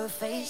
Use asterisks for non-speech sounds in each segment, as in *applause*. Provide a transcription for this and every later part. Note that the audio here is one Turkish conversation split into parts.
her face.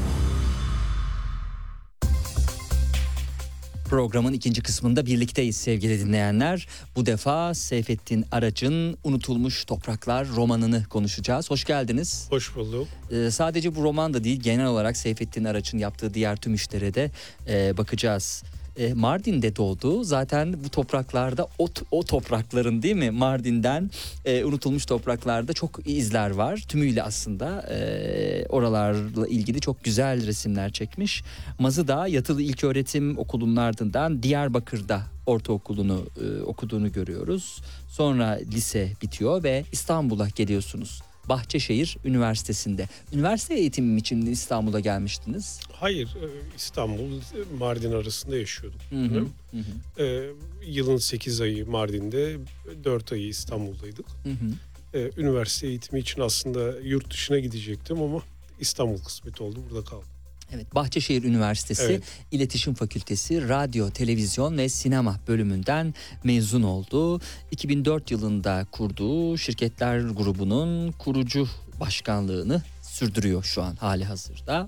Programın ikinci kısmında birlikteyiz sevgili dinleyenler. Bu defa Seyfettin Araç'ın Unutulmuş Topraklar romanını konuşacağız. Hoş geldiniz. Hoş bulduk. Ee, sadece bu roman da değil genel olarak Seyfettin Araç'ın yaptığı diğer tüm işlere de e, bakacağız. E, Mardin'de doğdu. Zaten bu topraklarda o, o toprakların değil mi Mardin'den e, unutulmuş topraklarda çok izler var. Tümüyle aslında e, oralarla ilgili çok güzel resimler çekmiş. Mazıda yatılı ilköğretim okulunun ardından Diyarbakır'da ortaokulunu e, okuduğunu görüyoruz. Sonra lise bitiyor ve İstanbul'a geliyorsunuz. Bahçeşehir Üniversitesi'nde. Üniversite eğitimim için İstanbul'a gelmiştiniz. Hayır, e, İstanbul, Mardin arasında yaşıyordum. Hı hı hı, E, Yılın 8 ayı Mardin'de, 4 ayı İstanbul'daydık. hı hı. E, Üniversite eğitimi için aslında yurt dışına gidecektim ama İstanbul kısmet oldu, burada kaldım. Evet, Bahçeşehir Üniversitesi Evet. İletişim Fakültesi Radyo, Televizyon ve Sinema bölümünden mezun oldu. 2004 yılında kurduğu şirketler grubunun kurucu başkanlığını sürdürüyor şu an hali hazırda.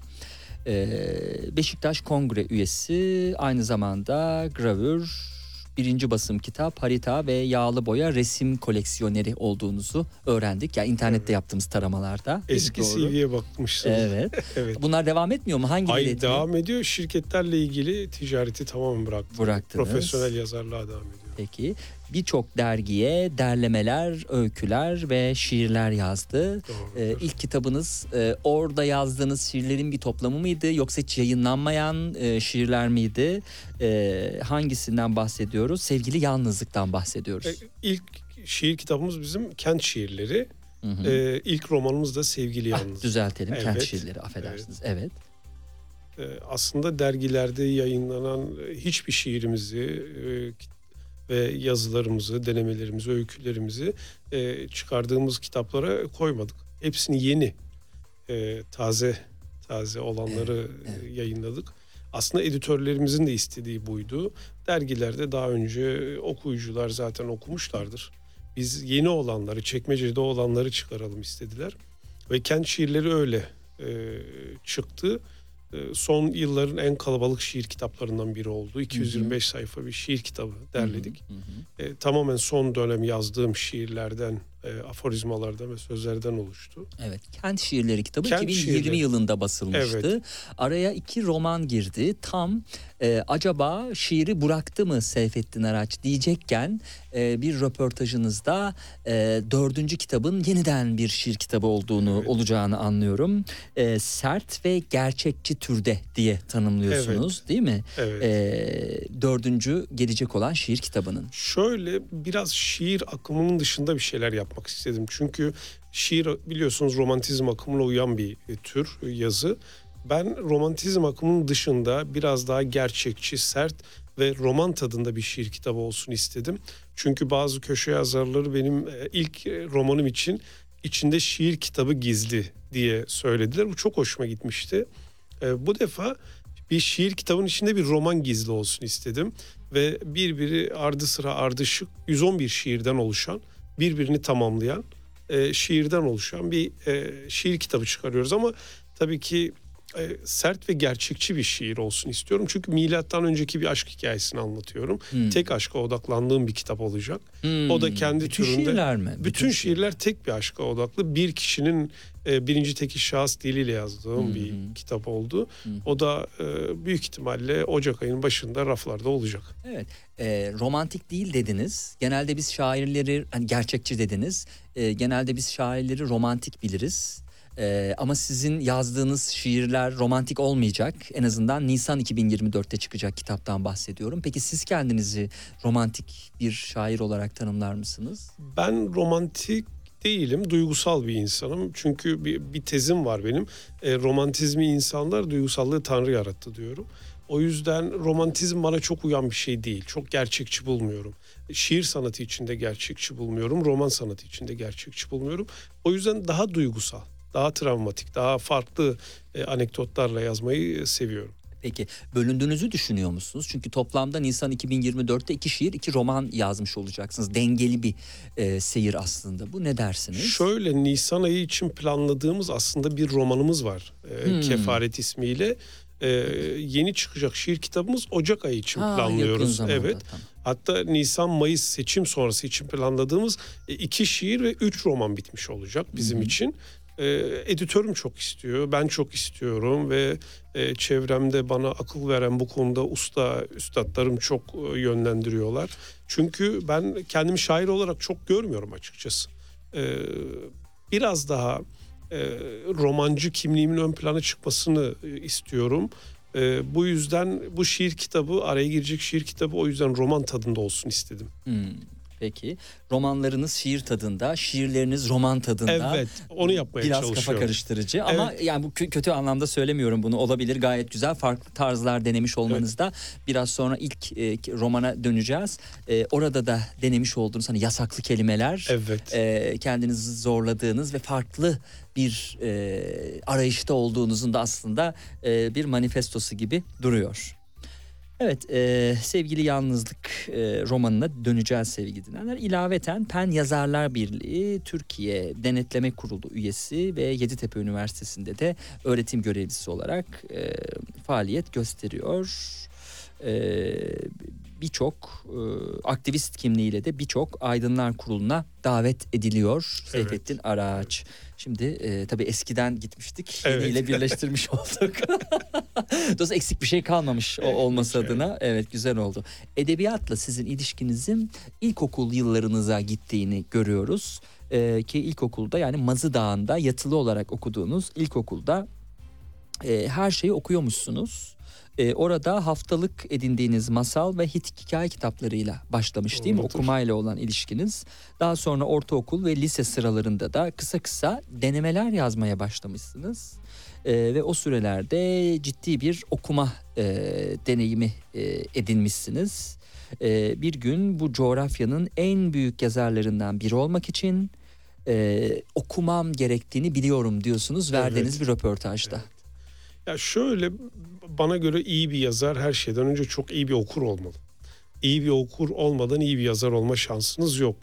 Ee, Beşiktaş Kongre üyesi aynı zamanda gravür, birinci basım kitap, harita ve yağlı boya resim koleksiyoneri olduğunuzu öğrendik. Ya internette yaptığımız taramalarda. Eski Doğru. CV'ye bakmışsınız. Evet. *laughs* evet. Bunlar devam etmiyor mu? Hangi Ay etmiyor? devam ediyor. Şirketlerle ilgili ticareti tamamen bıraktım. Bıraktınız. Profesyonel yazarlığa devam ediyor. Peki birçok dergiye derlemeler, öyküler ve şiirler yazdı. Ee, ilk kitabınız e, orada yazdığınız şiirlerin bir toplamı mıydı yoksa hiç yayınlanmayan e, şiirler miydi? E, hangisinden bahsediyoruz? Sevgili yalnızlıktan bahsediyoruz. E, İlk şiir kitabımız bizim kent şiirleri. Hı hı. Ee, ilk romanımız da Sevgili Ah, Yalnız. düzeltelim kent Evet, şiirleri affedersiniz. Evet. Ee, aslında dergilerde yayınlanan e, hiçbir şiirimizi e, ve yazılarımızı, denemelerimizi, öykülerimizi e, çıkardığımız kitaplara koymadık. Hepsini yeni, e, taze taze olanları Evet, e, yayınladık. Aslında editörlerimizin de istediği buydu. Dergilerde daha önce okuyucular zaten okumuşlardır. Biz yeni olanları, çekmecede olanları çıkaralım istediler. Ve kent şiirleri öyle e, çıktı. E, son yılların en kalabalık şiir kitaplarından biri oldu. 225 sayfa bir şiir kitabı derledik. Hı hı. E, tamamen son dönem yazdığım şiirlerden, e, aforizmalardan ve sözlerden oluştu. Evet. Kent Şiirleri kitabı Kent 2020 Şiirleri. yılında basılmıştı. Evet. Araya iki roman girdi. Tam e, acaba şiiri bıraktı mı Seyfettin Araç diyecekken e, bir röportajınızda e, dördüncü kitabın yeniden bir şiir kitabı olduğunu Evet. olacağını anlıyorum. E, sert ve gerçekçi türde diye tanımlıyorsunuz değil mi? Evet. E, dördüncü gelecek olan şiir kitabının. Şöyle biraz şiir akımının dışında bir şeyler yapmak istedim. Çünkü şiir biliyorsunuz romantizm akımına uyan bir e, tür e, yazı. Ben romantizm akımının dışında biraz daha gerçekçi, sert ve roman tadında bir şiir kitabı olsun istedim. Çünkü bazı köşe yazarları benim e, ilk romanım için içinde şiir kitabı gizli diye söylediler. Bu çok hoşuma gitmişti. Bu defa bir şiir kitabının içinde bir roman gizli olsun istedim ve birbiri ardı sıra ardışık 111 şiirden oluşan birbirini tamamlayan e, şiirden oluşan bir e, şiir kitabı çıkarıyoruz. Ama tabii ki e, sert ve gerçekçi bir şiir olsun istiyorum. Çünkü milattan önceki bir aşk hikayesini anlatıyorum. Hmm. Tek aşka odaklandığım bir kitap olacak. Hmm. O da kendi Bütün türünde- şiirler mi? Bütün şiirler tek bir aşka odaklı. Bir kişinin e, birinci teki şahıs diliyle yazdığım Hı bir kitap oldu. Hı. O da e, büyük ihtimalle Ocak ayının başında raflarda olacak. Evet, e, romantik değil dediniz. Genelde biz şairleri, hani gerçekçi dediniz. E, genelde biz şairleri romantik biliriz. E, ama sizin yazdığınız şiirler romantik olmayacak. En azından Nisan 2024'te çıkacak kitaptan bahsediyorum. Peki siz kendinizi romantik bir şair olarak tanımlar mısınız? Ben romantik değilim, duygusal bir insanım. Çünkü bir, bir tezim var benim. E, romantizmi insanlar duygusallığı Tanrı yarattı diyorum. O yüzden romantizm bana çok uyan bir şey değil. Çok gerçekçi bulmuyorum. Şiir sanatı içinde gerçekçi bulmuyorum. Roman sanatı içinde gerçekçi bulmuyorum. O yüzden daha duygusal, daha travmatik, daha farklı e, anekdotlarla yazmayı e, seviyorum. Peki bölündüğünüzü düşünüyor musunuz? Çünkü toplamda Nisan 2024'te iki şiir, iki roman yazmış olacaksınız. Dengeli bir e, seyir aslında. Bu ne dersiniz? Şöyle Nisan ayı için planladığımız aslında bir romanımız var. Ee, Hmm. Kefaret ismiyle. Ee, yeni çıkacak şiir kitabımız Ocak ayı için Ha, planlıyoruz. zamanda, Evet. tamam. Hatta Nisan Mayıs seçim sonrası için planladığımız e, iki şiir ve üç roman bitmiş olacak bizim Hı hı. için. Ee, editörüm çok istiyor, ben çok istiyorum ve e, çevremde bana akıl veren bu konuda usta üstadlarım çok e, yönlendiriyorlar. Çünkü ben kendimi şair olarak çok görmüyorum açıkçası. Ee, biraz daha e, romancı kimliğimin ön plana çıkmasını e, istiyorum. E, bu yüzden bu şiir kitabı araya girecek şiir kitabı o yüzden roman tadında olsun istedim. Hmm, Peki romanlarınız şiir tadında, şiirleriniz roman tadında. Evet onu yapmaya Biraz kafa çalışıyorum. karıştırıcı ama yani bu kö- kötü anlamda söylemiyorum bunu olabilir gayet güzel farklı tarzlar denemiş olmanızda biraz sonra ilk e, romana döneceğiz E, orada da denemiş olduğunuz hani yasaklı kelimeler Evet. e, kendinizi zorladığınız ve farklı bir e, arayışta olduğunuzun da aslında e, bir manifestosu gibi duruyor. Evet e, sevgili yalnızlık e, romanına döneceğiz sevgili dinleyenler. İlaveten Pen Yazarlar Birliği Türkiye Denetleme Kurulu üyesi ve Yeditepe Üniversitesi'nde de öğretim görevlisi olarak e, faaliyet gösteriyor. E, birçok e, aktivist kimliğiyle de birçok aydınlar kuruluna davet ediliyor Seyfettin Araç. Şimdi e, tabii eskiden gitmiştik. Evet. Yeniyle birleştirmiş *laughs* olduk. *laughs* Dolayısıyla eksik bir şey kalmamış o Evet, olması evet. adına. Evet güzel oldu. Edebiyatla sizin ilişkinizin ilkokul yıllarınıza gittiğini görüyoruz. E, ki ilkokulda yani Mazı Dağı'nda yatılı olarak okuduğunuz ilkokulda e, her şeyi okuyormuşsunuz. E, orada haftalık edindiğiniz masal ve hit hikaye kitaplarıyla başlamış değil mi? Doğrudur. Okumayla olan ilişkiniz. Daha sonra ortaokul ve lise sıralarında da kısa kısa denemeler yazmaya başlamışsınız. E, ve o sürelerde ciddi bir okuma e, deneyimi e, edinmişsiniz. E, bir gün bu coğrafyanın en büyük yazarlarından biri olmak için e, okumam gerektiğini biliyorum diyorsunuz verdiğiniz Evet. bir röportajda. Ya şöyle bana göre iyi bir yazar her şeyden önce çok iyi bir okur olmalı. İyi bir okur olmadan iyi bir yazar olma şansınız yok.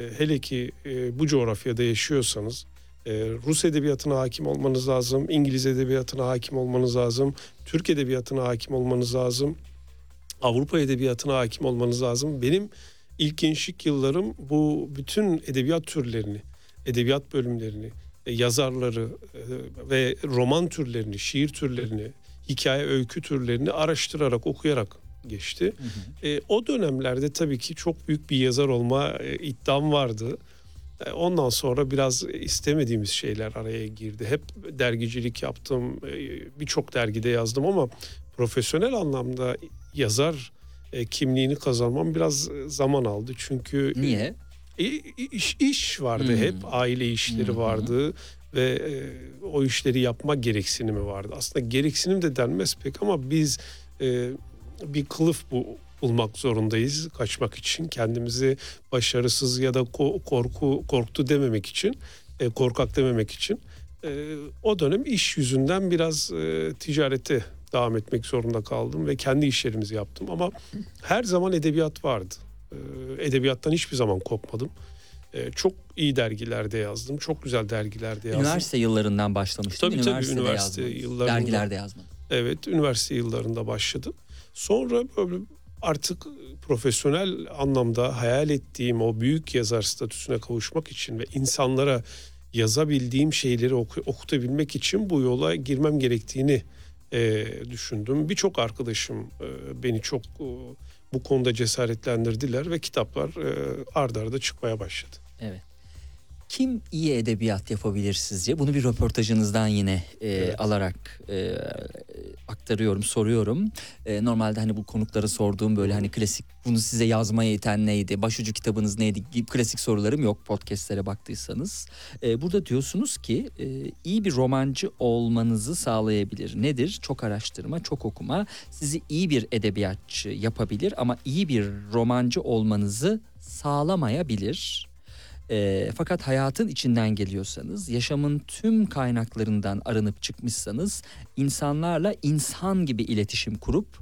E, hele ki e, bu coğrafyada yaşıyorsanız e, Rus edebiyatına hakim olmanız lazım, İngiliz edebiyatına hakim olmanız lazım, Türk edebiyatına hakim olmanız lazım, Avrupa edebiyatına hakim olmanız lazım. Benim ilk gençlik yıllarım bu bütün edebiyat türlerini, edebiyat bölümlerini, yazarları e, ve roman türlerini, şiir türlerini, hikaye öykü türlerini araştırarak, okuyarak geçti. E, o dönemlerde tabii ki çok büyük bir yazar olma e, iddiam vardı. E, Ondan sonra biraz istemediğimiz şeyler araya girdi. Hep dergicilik yaptım, e, birçok dergide yazdım ama profesyonel anlamda yazar e, kimliğini kazanmam biraz e, zaman aldı. Çünkü Niye? İş, iş vardı Hmm. hep aile işleri hı. vardı ve e, o işleri yapma gereksinimi vardı. Aslında gereksinim de denmez pek ama biz e, bir kılıf bu bulmak zorundayız kaçmak için kendimizi başarısız ya da ko- korku korktu dememek için e, korkak dememek için E, o dönem iş yüzünden biraz e, ticarete devam etmek zorunda kaldım ve kendi işlerimizi yaptım ama her zaman edebiyat vardı. E, edebiyattan hiçbir zaman kopmadım. E, çok iyi dergilerde yazdım. Çok güzel dergilerde yazdım. Üniversite yıllarından başlamıştım. Tabii, tabii, üniversite yazdınız. yıllarında. Dergilerde yazmadım. Evet, üniversite yıllarında başladım. Sonra böyle artık profesyonel anlamda hayal ettiğim o büyük yazar statüsüne kavuşmak için ve insanlara yazabildiğim şeyleri oku- okutabilmek için bu yola girmem gerektiğini e, düşündüm. Birçok arkadaşım e, beni çok e, bu konuda cesaretlendirdiler ve kitaplar e, ardarda arda çıkmaya başladı. Evet. Kim iyi edebiyat yapabilir sizce? Bunu bir röportajınızdan yine e, Evet. alarak e, aktarıyorum, soruyorum. E, normalde hani bu konuklara sorduğum böyle hani klasik bunu size yazmaya iten neydi? Başucu kitabınız neydi? gibi klasik sorularım yok podcastlere baktıysanız. E, burada diyorsunuz ki e, iyi bir romancı olmanızı sağlayabilir. Nedir? Çok araştırma, çok okuma sizi iyi bir edebiyatçı yapabilir ama iyi bir romancı olmanızı sağlamayabilir. E, fakat hayatın içinden geliyorsanız, yaşamın tüm kaynaklarından arınıp çıkmışsanız, insanlarla insan gibi iletişim kurup,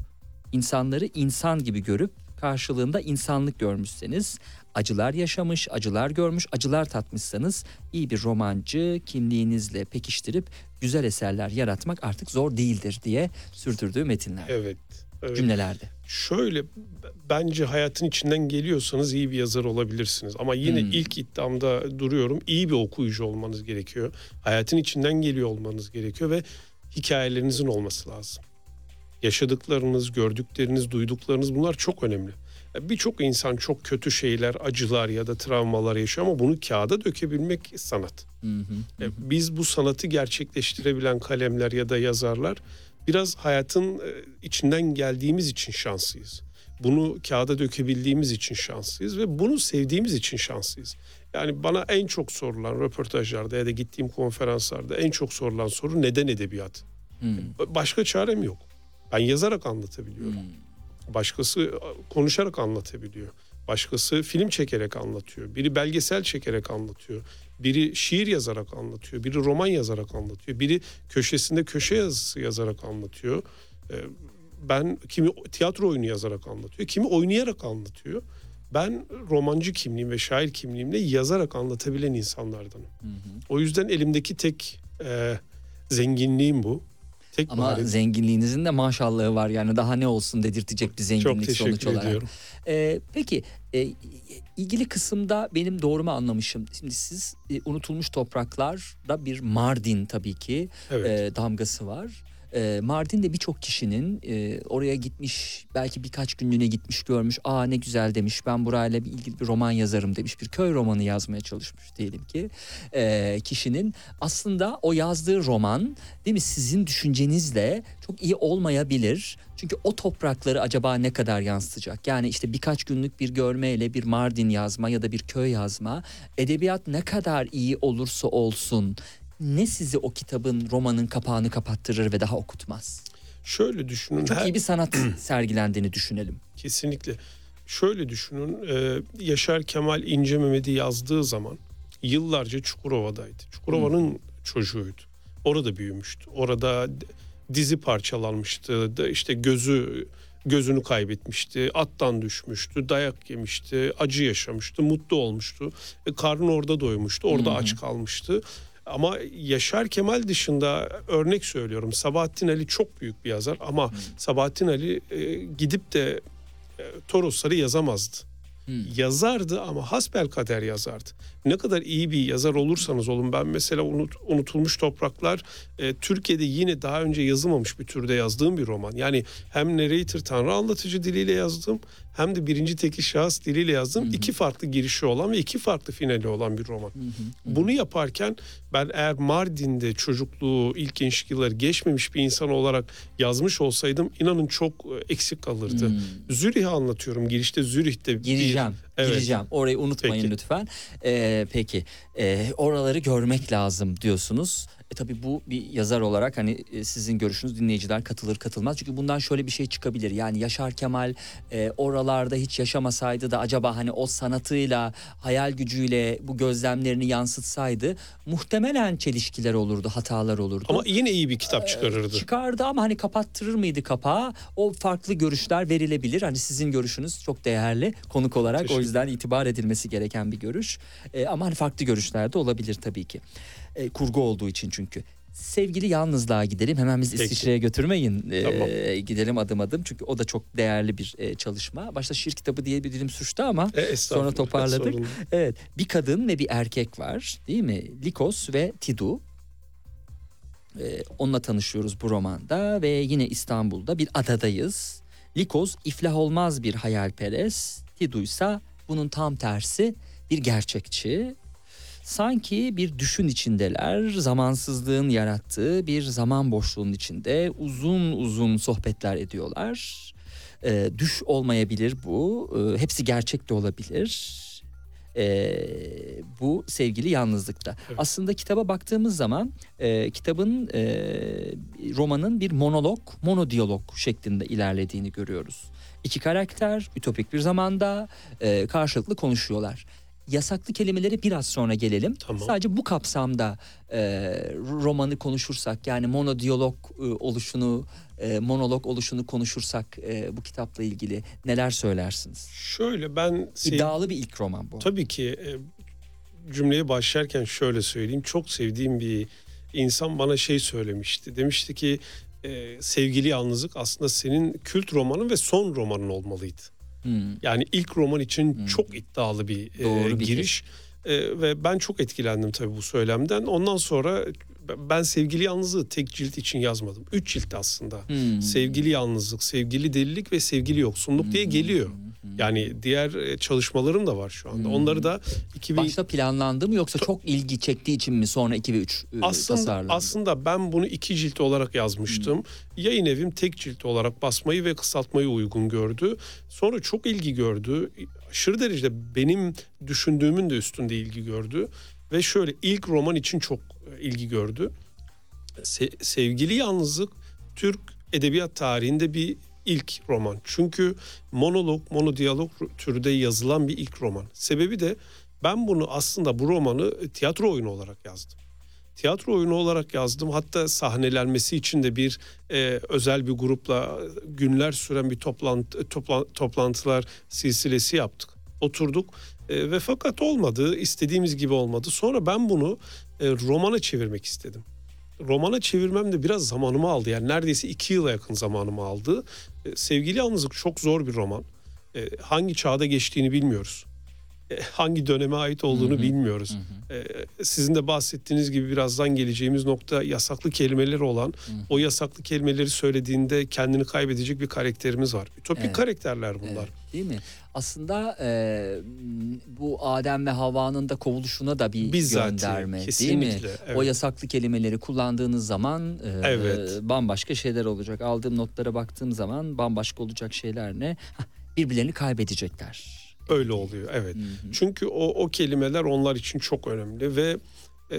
insanları insan gibi görüp karşılığında insanlık görmüşseniz, acılar yaşamış, acılar görmüş, acılar tatmışsanız iyi bir romancı kimliğinizle pekiştirip güzel eserler yaratmak artık zor değildir diye sürdürdüğü metinler, Evet. evet. cümlelerde. Şöyle bence hayatın içinden geliyorsanız iyi bir yazar olabilirsiniz. Ama yine Hmm. ilk iddiamda duruyorum. iyi bir okuyucu olmanız gerekiyor. Hayatın içinden geliyor olmanız gerekiyor ve hikayelerinizin olması lazım. Yaşadıklarınız, gördükleriniz, duyduklarınız bunlar çok önemli. Birçok insan çok kötü şeyler, acılar ya da travmalar yaşıyor ama bunu kağıda dökebilmek sanat. Hı hı. E, Biz bu sanatı gerçekleştirebilen kalemler ya da yazarlar biraz hayatın e, içinden geldiğimiz için şanslıyız. Bunu kağıda dökebildiğimiz için şanslıyız ve bunu sevdiğimiz için şanslıyız. Yani bana en çok sorulan röportajlarda ya da gittiğim konferanslarda en çok sorulan soru neden edebiyat? Hı. Başka çarem yok. Ben yazarak anlatabiliyorum. Hı. Başkası konuşarak anlatabiliyor. Başkası film çekerek anlatıyor. Biri belgesel çekerek anlatıyor. Biri şiir yazarak anlatıyor. Biri roman yazarak anlatıyor. Biri köşesinde köşe yazısı yazarak anlatıyor. Ee, Ben kimi tiyatro oyunu yazarak anlatıyor. Kimi oynayarak anlatıyor. Ben romancı kimliğim ve şair kimliğimle yazarak anlatabilen insanlardanım. Hı hı. O yüzden elimdeki tek e, zenginliğim bu. Tek Ama maharet. zenginliğinizin de maşallahı var yani daha ne olsun dedirtecek bir Çok zenginlik teşekkür sonuç olarak. ediyorum. Ee, peki e, ilgili kısımda benim doğru mu anlamışım? Şimdi siz e, unutulmuş topraklarda bir Mardin tabii ki Evet. e, damgası var. E, Mardin'de birçok kişinin e, oraya gitmiş belki birkaç günlüğüne gitmiş görmüş. Aa ne güzel demiş ben burayla bir ilgili bir roman yazarım demiş. Bir köy romanı yazmaya çalışmış diyelim ki. E, kişinin aslında o yazdığı roman değil mi sizin düşüncenizle çok iyi olmayabilir. Çünkü o toprakları acaba ne kadar yansıtacak? Yani işte birkaç günlük bir görmeyle bir Mardin yazma ya da bir köy yazma edebiyat ne kadar iyi olursa olsun ne sizi o kitabın romanın kapağını kapattırır ve daha okutmaz? Şöyle düşünün. Çok her- iyi bir sanat *clears throat* sergilendiğini düşünelim. Kesinlikle. Şöyle düşünün. e, Yaşar Kemal İnce Mehmet'i yazdığı zaman yıllarca Çukurova'daydı. Çukurova'nın çocuğuydu. Orada büyümüştü. Orada dizi parçalanmıştı. Da işte gözü gözünü kaybetmişti. Attan düşmüştü. Dayak yemişti. Acı yaşamıştı. Mutlu olmuştu. E, karnı orada doymuştu. Orada aç kalmıştı. Ama Yaşar Kemal dışında örnek söylüyorum. Sabahattin Ali çok büyük bir yazar ama Sabahattin Ali e, gidip de e, Torosları yazamazdı. Yazardı ama hasbel kader yazardı. Ne kadar iyi bir yazar olursanız olun ben mesela unut- unutulmuş topraklar e, Türkiye'de yine daha önce yazılmamış bir türde yazdığım bir roman. Yani hem narrator tanrı anlatıcı diliyle yazdım hem de birinci tekil şahıs diliyle yazdım. iki farklı girişi olan ve iki farklı finali olan bir roman. Bunu yaparken ben eğer Mardin'de çocukluğu ilk gençlik yılları geçmemiş bir insan olarak yazmış olsaydım inanın çok e, eksik kalırdı. Zürih'i anlatıyorum girişte Zürih'te bir- Gireceğim. Evet. Gireceğim. Orayı unutmayın Peki. lütfen. Ee, peki. Ee, oraları görmek lazım diyorsunuz. E tabii bu bir yazar olarak hani e, sizin görüşünüz dinleyiciler katılır katılmaz. Çünkü bundan şöyle bir şey çıkabilir. Yani Yaşar Kemal e, oralarda hiç yaşamasaydı da acaba hani o sanatıyla, hayal gücüyle bu gözlemlerini yansıtsaydı muhtemelen çelişkiler olurdu, hatalar olurdu. Ama yine iyi bir kitap çıkarırdı. Çıkardı ama hani kapattırır mıydı kapağı? O farklı görüşler verilebilir. Hani sizin görüşünüz çok değerli konuk olarak. O Teşekkür yüzden itibar edilmesi gereken bir görüş. Ee, ama hani farklı görüşler de olabilir tabii ki. Ee, kurgu olduğu için çünkü. Sevgili yalnızlığa gidelim. Hemen biz. İsviçre'ye götürmeyin. Ee, Tamam. Gidelim adım adım. Çünkü o da çok değerli bir e, çalışma. Başta şiir kitabı diye bir dilim suçtu ama E, sonra toparladık. sorun. Evet bir kadın ve bir erkek var değil mi? Likos ve Tidu. Ee, onunla tanışıyoruz bu romanda ve yine İstanbul'da bir adadayız. Likos iflah olmaz bir hayalperest. Tidu ise bunun tam tersi bir gerçekçi. Sanki bir düşün içindeler, zamansızlığın yarattığı bir zaman boşluğunun içinde uzun uzun sohbetler ediyorlar. Ee, düş olmayabilir bu, Ee, hepsi gerçek de olabilir. Ee, bu sevgili yalnızlıkta. Evet. Aslında kitaba baktığımız zaman e, kitabın e, romanın bir monolog, monodiyalog şeklinde ilerlediğini görüyoruz. İki karakter ütopik bir zamanda e, karşılıklı konuşuyorlar. Yasaklı kelimeleri biraz sonra gelelim. Tamam. Sadece bu kapsamda e, romanı konuşursak yani monodiyalog e, oluşunu, e, monolog oluşunu konuşursak e, bu kitapla ilgili neler söylersiniz? Şöyle ben sev- İddialı bir ilk roman bu. tabii ki e, cümleye başlarken şöyle söyleyeyim. Çok sevdiğim bir insan bana şey söylemişti. Demişti ki e, sevgili yalnızlık aslında senin kült romanın ve son romanın olmalıydı. Hmm. Yani ilk roman için çok iddialı bir, e, Doğru bir giriş. E, ve ben çok etkilendim tabii bu söylemden. Ondan sonra ben sevgili yalnızlığı tek cilt için yazmadım. Üç cilt aslında. Hmm. Sevgili yalnızlık, sevgili delilik ve sevgili yoksunluk diye geliyor. Yani diğer e, çalışmalarım da var şu anda. Onları da 2000 Başta planlandı mı yoksa çok ilgi çektiği için mi sonra 2 ve 3 aslında tasarlandı? aslında ben bunu iki cilt olarak yazmıştım. Yayın evim tek cilt olarak basmayı ve kısaltmayı uygun gördü. Sonra çok ilgi gördü. Aşırı derecede benim düşündüğümün de üstünde ilgi gördü ve şöyle ilk roman için çok e, ilgi gördü. Se- Sevgili Yalnızlık Türk edebiyat tarihinde bir ilk roman. Çünkü monolog, monodiyalog türde yazılan bir ilk roman. Sebebi de ben bunu aslında bu romanı tiyatro oyunu olarak yazdım tiyatro oyunu olarak yazdım. Hatta sahnelenmesi için de bir e, özel bir grupla günler süren bir toplantı, topla- toplantılar silsilesi yaptık. Oturduk e, ve fakat olmadı, istediğimiz gibi olmadı. Sonra ben bunu e, romana çevirmek istedim. Romana çevirmem de biraz zamanımı aldı. Yani neredeyse iki yıla yakın zamanımı aldı. E, Sevgili Yalnızlık çok zor bir roman. E, hangi çağda geçtiğini bilmiyoruz. E, hangi döneme ait olduğunu bilmiyoruz. E, sizin de bahsettiğiniz gibi birazdan geleceğimiz nokta yasaklı kelimeleri olan o yasaklı kelimeleri söylediğinde kendini kaybedecek bir karakterimiz var. Ütopik Evet. karakterler bunlar. Evet, değil mi? Aslında e, bu Adem ve Havva'nın da kovuluşuna da bir Bizzati, gönderme değil mi? kesinlikle, evet. O yasaklı kelimeleri kullandığınız zaman e, Evet. bambaşka şeyler olacak. Aldığım notlara baktığım zaman bambaşka olacak şeyler ne? Birbirlerini kaybedecekler. Öyle oluyor evet. Çünkü o o kelimeler onlar için çok önemli ve e,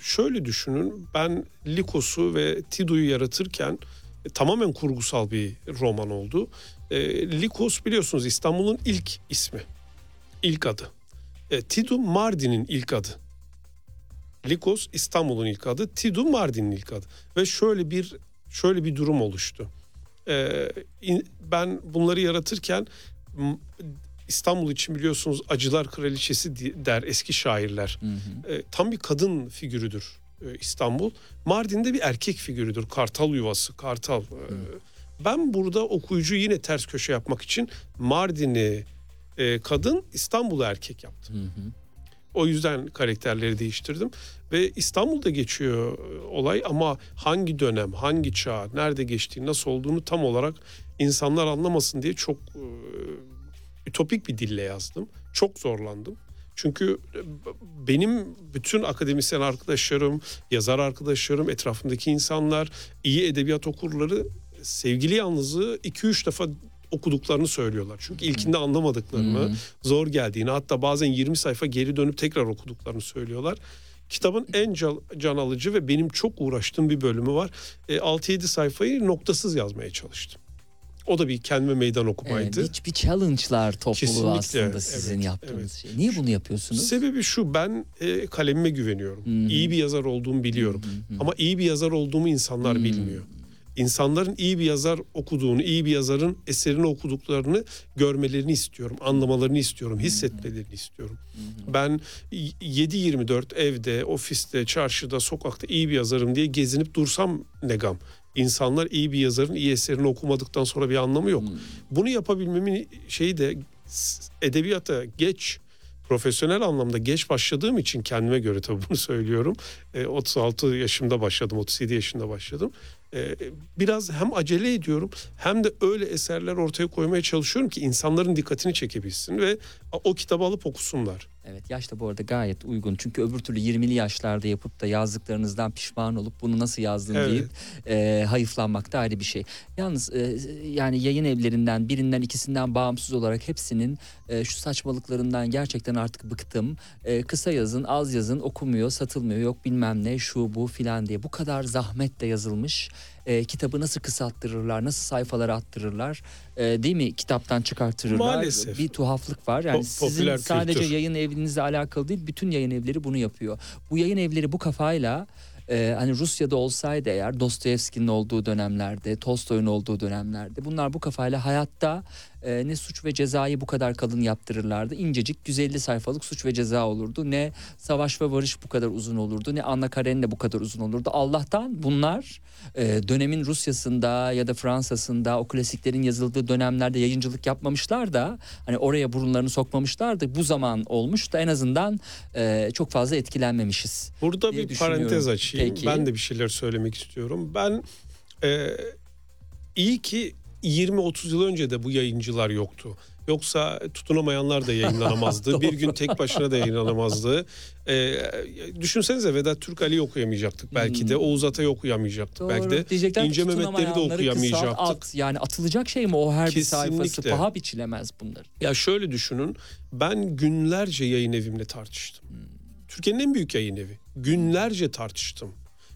şöyle düşünün ben Likos'u ve Tido'yu yaratırken e, tamamen kurgusal bir roman oldu. E, Likos biliyorsunuz İstanbul'un ilk ismi. ilk adı. E, Tido Mardin'in ilk adı. Likos İstanbul'un ilk adı, Tido Mardin'in ilk adı. Ve şöyle bir şöyle bir durum oluştu. E, in- ben bunları yaratırken İstanbul için biliyorsunuz acılar kraliçesi der eski şairler. E, tam bir kadın figürüdür e, İstanbul. Mardin'de bir erkek figürüdür. Kartal yuvası, kartal. E, ben burada okuyucu yine ters köşe yapmak için Mardin'i e, kadın, İstanbul'u erkek yaptım. O yüzden karakterleri değiştirdim ve İstanbul'da geçiyor e, olay ama hangi dönem, hangi çağ, nerede geçtiği, nasıl olduğunu tam olarak insanlar anlamasın diye çok e, ütopik bir dille yazdım. Çok zorlandım. Çünkü e, benim bütün akademisyen arkadaşlarım, yazar arkadaşlarım, etrafımdaki insanlar, iyi edebiyat okurları sevgili yalnızı 2-3 defa okuduklarını söylüyorlar. Çünkü ilkinde anlamadıklarını, zor geldiğini hatta bazen 20 sayfa geri dönüp tekrar okuduklarını söylüyorlar. Kitabın en can alıcı ve benim çok uğraştığım bir bölümü var. E, 6-7 sayfayı noktasız yazmaya çalıştım. O da bir kendime meydan okumaydı. Evet, bir, bir challenge'lar topluluğu Kesinlikle, aslında sizin evet, yaptığınız evet. şey. Niye bunu yapıyorsunuz? Sebebi şu ben e, kalemime güveniyorum. Hı hı. İyi bir yazar olduğumu biliyorum. Ama iyi bir yazar olduğumu insanlar bilmiyor. İnsanların iyi bir yazar okuduğunu, iyi bir yazarın eserini okuduklarını görmelerini istiyorum, anlamalarını istiyorum, hissetmelerini istiyorum. Ben y- 7-24 evde, ofiste, çarşıda, sokakta iyi bir yazarım diye gezinip dursam ne gam. İnsanlar iyi bir yazarın iyi eserini okumadıktan sonra bir anlamı yok. Bunu yapabilmemin şeyi de edebiyata geç profesyonel anlamda geç başladığım için kendime göre tabii bunu *laughs* söylüyorum. E, 36 yaşımda başladım, 37 yaşında başladım. E, biraz hem acele ediyorum hem de öyle eserler ortaya koymaya çalışıyorum ki insanların dikkatini çekebilsin ve o kitabı alıp okusunlar. Evet yaş da bu arada gayet uygun. Çünkü öbür türlü 20'li yaşlarda yapıp da yazdıklarınızdan pişman olup bunu nasıl yazdın Evet. deyip e, hayıflanmak da ayrı bir şey. Yalnız e, yani yayın evlerinden birinden ikisinden bağımsız olarak hepsinin e, şu saçmalıklarından gerçekten artık bıktım. E, kısa yazın az yazın okumuyor satılmıyor yok bilmem ne şu bu filan diye bu kadar zahmetle yazılmış. E, kitabı nasıl kısalttırırlar, nasıl sayfalara attırırlar, e, değil mi? Kitaptan çıkartırırlar. Maalesef. Bir tuhaflık var. Yani Po- sizin sadece kültür. yayın evinizle alakalı değil, bütün yayın evleri bunu yapıyor. Bu yayın evleri bu kafayla e, hani Rusya'da olsaydı eğer Dostoyevski'nin olduğu dönemlerde, Tolstoy'un olduğu dönemlerde bunlar bu kafayla hayatta e, ne suç ve cezayı bu kadar kalın yaptırırlardı. İncecik 150 sayfalık suç ve ceza olurdu. Ne savaş ve barış bu kadar uzun olurdu. Ne Anna Karenina bu kadar uzun olurdu. Allah'tan bunlar e, dönemin Rusya'sında ya da Fransa'sında o klasiklerin yazıldığı dönemlerde yayıncılık yapmamışlar da hani oraya burunlarını sokmamışlar da bu zaman olmuş da en azından e, çok fazla etkilenmemişiz. Burada bir parantez açayım. Peki. Ben de bir şeyler söylemek istiyorum. Ben e, iyi ki 20-30 yıl önce de bu yayıncılar yoktu. Yoksa tutunamayanlar da yayınlanamazdı. *laughs* bir gün tek başına da yayınlanamazdı. E, düşünsenize Vedat Türk Ali'yi okuyamayacaktık belki de. Oğuz Atay'ı okuyamayacaktık belki de. Diyecekler İnce Mehmetleri de okuyamayacaktık. at. Yani atılacak şey mi o her bir sayfası Kesinlikle. paha biçilemez bunlar. Ya şöyle düşünün. Ben günlerce yayın evimle tartıştım. Türkiye'nin en büyük yayın evi. Günlerce tartıştım.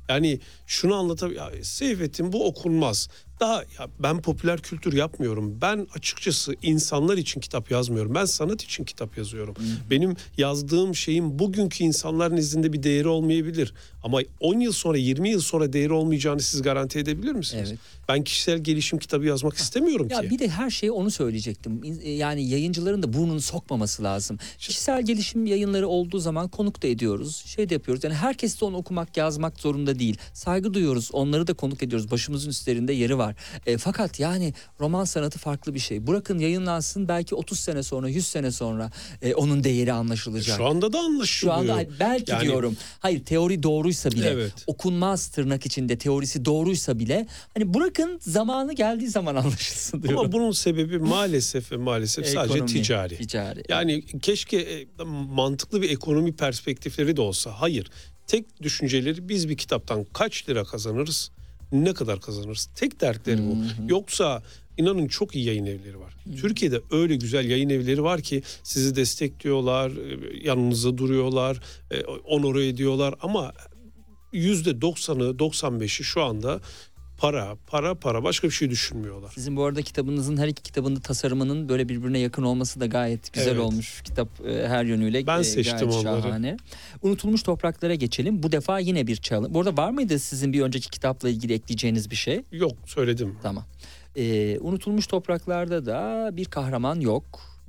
Yani şunu anlatab ya Seyfettin bu okunmaz. Daha ya ben popüler kültür yapmıyorum. Ben açıkçası insanlar için kitap yazmıyorum. Ben sanat için kitap yazıyorum. Benim yazdığım şeyin bugünkü insanların nezdinde bir değeri olmayabilir. Ama 10 yıl sonra 20 yıl sonra değeri olmayacağını siz garanti edebilir misiniz? Evet. Ben kişisel gelişim kitabı yazmak istemiyorum Ya ki. bir de her şeyi onu söyleyecektim. E, Yani yayıncıların da burnunu sokmaması lazım. Kişisel gelişim yayınları olduğu zaman konuk da ediyoruz. Şey de yapıyoruz. Yani herkes de onu okumak, yazmak zorunda değil. Saygı duyuyoruz. Onları da konuk ediyoruz. Başımızın üstlerinde yeri var. Var. E, fakat yani roman sanatı farklı bir şey. Bırakın yayınlansın belki 30 sene sonra 100 sene sonra e, onun değeri anlaşılacak. Şu anda da Şu anlaşılıyor. anda hayır, belki Yani- diyorum. Hayır teori doğruysa bile Evet. okunmaz tırnak içinde teorisi doğruysa bile hani bırakın zamanı geldiği zaman *laughs* anlaşılsın diyorum. Ama bunun sebebi maalesef ve maalesef sadece Ekonomi, ticari. Ticari. Yani keşke e, mantıklı bir ekonomi perspektifleri de olsa. Hayır. Tek düşünceleri biz bir kitaptan kaç lira kazanırız, ne kadar kazanırız. Tek dertleri bu. Yoksa inanın çok iyi yayın evleri var. Türkiye'de öyle güzel yayın evleri var ki sizi destekliyorlar, e, yanınızda duruyorlar, e, onore ediyorlar ama yüzde doksanı, 95'i şu anda para, para, para başka bir şey düşünmüyorlar. Sizin bu arada kitabınızın her iki kitabında tasarımının böyle birbirine yakın olması da gayet güzel Evet. olmuş. Kitap e, her yönüyle Ben e, seçtim gayet onları. şahane. Unutulmuş topraklara geçelim. Bu defa yine bir challenge. Bu arada var mıydı sizin bir önceki kitapla ilgili ekleyeceğiniz bir şey? Yok söyledim. Tamam. Ee, unutulmuş topraklarda da bir kahraman yok.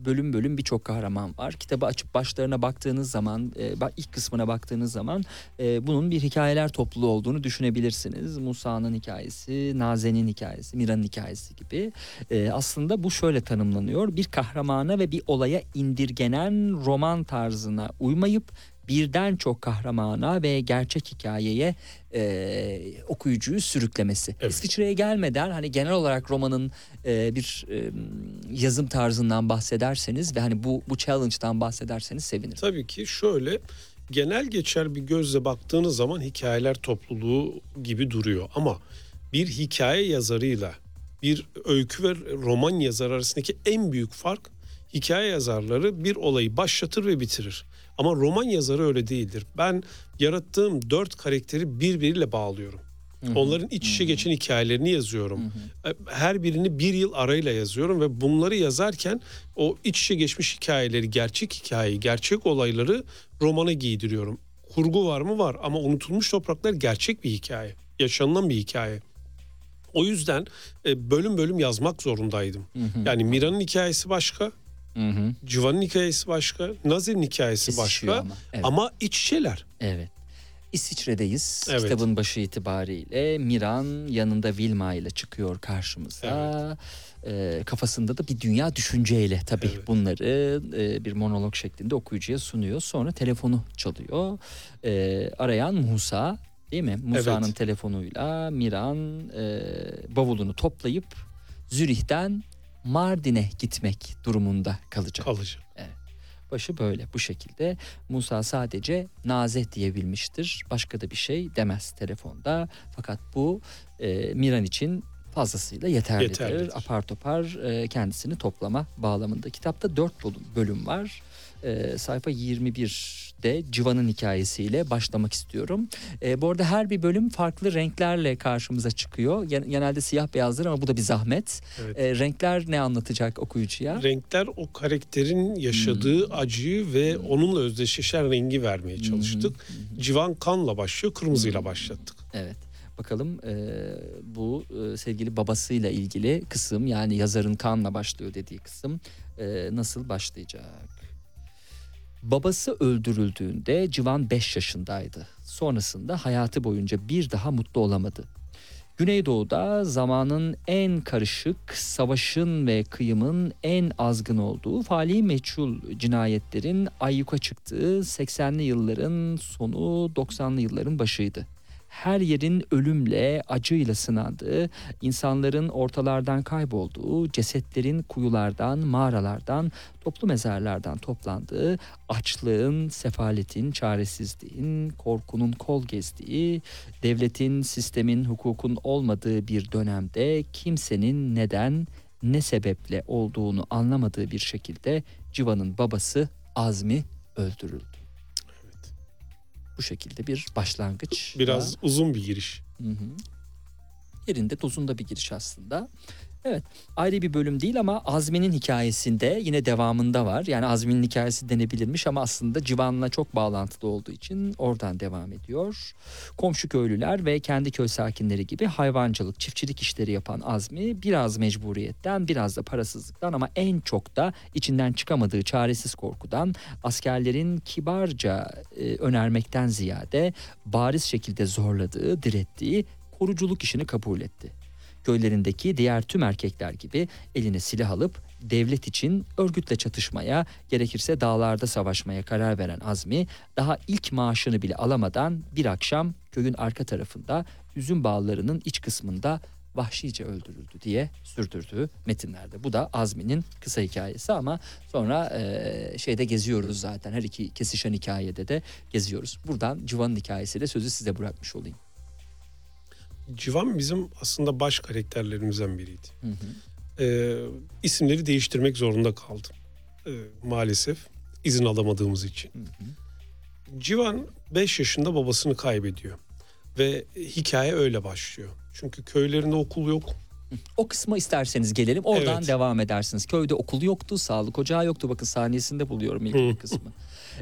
Bölüm bölüm birçok kahraman var. Kitabı açıp başlarına baktığınız zaman, e, ilk kısmına baktığınız zaman e, bunun bir hikayeler topluluğu olduğunu düşünebilrsiniz. Musa'nın hikayesi, Nazen'in hikayesi, Mira'nın hikayesi gibi. E, aslında bu şöyle tanımlanıyor. Bir kahramana ve bir olaya indirgenen roman tarzına uymayıp birden çok kahramana ve gerçek hikayeye e, okuyucuyu sürüklemesi. Evet. İsviçre'ye gelmeden hani genel olarak romanın e, bir e, yazım tarzından bahsederseniz ve hani bu bu challenge'dan bahsederseniz sevinirim. Tabii ki şöyle genel geçer bir gözle baktığınız zaman hikayeler topluluğu gibi duruyor ama bir hikaye yazarıyla bir öykü ve roman yazarı arasındaki en büyük fark hikaye yazarları bir olayı başlatır ve bitirir. Ama roman yazarı öyle değildir. Ben yarattığım dört karakteri birbiriyle bağlıyorum. Onların iç içe geçen hikayelerini yazıyorum. E, Her birini bir yıl arayla yazıyorum ve bunları yazarken o iç içe geçmiş hikayeleri, gerçek hikayeyi, gerçek olayları romana giydiriyorum. Kurgu var mı? Var ama unutulmuş topraklar gerçek bir hikaye. Yaşanılan bir hikaye. O yüzden e, bölüm bölüm yazmak zorundaydım. Yani Mira'nın hikayesi başka, Hı hı. Civan'ın hikayesi başka, Nazir'in hikayesi Kesişiyor başka ama, evet. ama iç içeler. Evet. İsviçre'deyiz. Evet. Kitabın başı itibariyle Miran yanında Vilma ile çıkıyor karşımıza. Ee, kafasında da bir dünya düşünceyle tabii Evet. bunları e, bir monolog şeklinde okuyucuya sunuyor. Sonra telefonu çalıyor. Ee, arayan Musa değil mi? Musa'nın Evet. telefonuyla Miran e, bavulunu toplayıp Zürih'ten Mardin'e gitmek durumunda kalacak. Kalıcı. Başı böyle bu şekilde. Musa sadece Naze diyebilmiştir. Başka da bir şey demez telefonda. Fakat bu e, Miran için fazlasıyla yeterlidir. Yeterlidir. Apar topar e, kendisini toplama bağlamında. Kitapta dört bölüm, var. E, sayfa 21'de Civan'ın hikayesiyle başlamak istiyorum. E, bu arada her bir bölüm farklı renklerle karşımıza çıkıyor. Gen- Genelde siyah beyazdır ama bu da bir zahmet. Evet. E, renkler ne anlatacak okuyucuya? Renkler o karakterin yaşadığı Hmm. acıyı ve onunla özdeşleşen rengi vermeye çalıştık. Civan kanla başlıyor, kırmızıyla Hmm. başlattık. Evet. Bakalım e, bu e, sevgili babasıyla ilgili kısım yani yazarın kanla başlıyor dediği kısım e, nasıl başlayacak? Babası öldürüldüğünde Civan 5 yaşındaydı. Sonrasında hayatı boyunca bir daha mutlu olamadı. Güneydoğu'da zamanın en karışık, savaşın ve kıyımın en azgın olduğu fali meçhul cinayetlerin ayyuka çıktığı 80'li yılların sonu 90'lı yılların başıydı. Her yerin ölümle, acıyla sınandığı, insanların ortalardan kaybolduğu, cesetlerin kuyulardan, mağaralardan, toplu mezarlardan toplandığı, açlığın, sefaletin, çaresizliğin, korkunun kol gezdiği, devletin, sistemin, hukukun olmadığı bir dönemde kimsenin neden, ne sebeple olduğunu anlamadığı bir şekilde Civan'ın babası Azmi öldürüldü. Bu şekilde bir başlangıç. Biraz uzun bir giriş. Hı hı. Yerinde dozunda bir giriş aslında. Evet ayrı bir bölüm değil ama Azmi'nin hikayesinde yine devamında var. Yani Azmi'nin hikayesi denebilirmiş ama aslında Civan'la çok bağlantılı olduğu için oradan devam ediyor. Komşu köylüler ve kendi köy sakinleri gibi hayvancılık, çiftçilik işleri yapan Azmi biraz mecburiyetten biraz da parasızlıktan ama en çok da içinden çıkamadığı çaresiz korkudan askerlerin kibarca e, önermekten ziyade bariz şekilde zorladığı, direttiği koruculuk işini kabul etti. Köylerindeki diğer tüm erkekler gibi eline silah alıp devlet için örgütle çatışmaya, gerekirse dağlarda savaşmaya karar veren Azmi, daha ilk maaşını bile alamadan bir akşam köyün arka tarafında üzüm bağlarının iç kısmında vahşice öldürüldü diye sürdürdüğü metinlerde. Bu da Azmi'nin kısa hikayesi ama sonra e, şeyde geziyoruz zaten. Her iki kesişen hikayede de geziyoruz. Buradan Civan'ın hikayesiyle sözü size bırakmış olayım. Civan bizim aslında baş karakterlerimizden biriydi. Ee, isimleri değiştirmek zorunda kaldım. Ee, maalesef izin alamadığımız için. Civan 5 yaşında babasını kaybediyor. Ve hikaye öyle başlıyor. Çünkü köylerinde okul yok. O kısma isterseniz gelelim. Oradan Evet. devam edersiniz. Köyde okul yoktu, sağlık ocağı yoktu. Bakın saniyesinde buluyorum ilk kısmı. *laughs*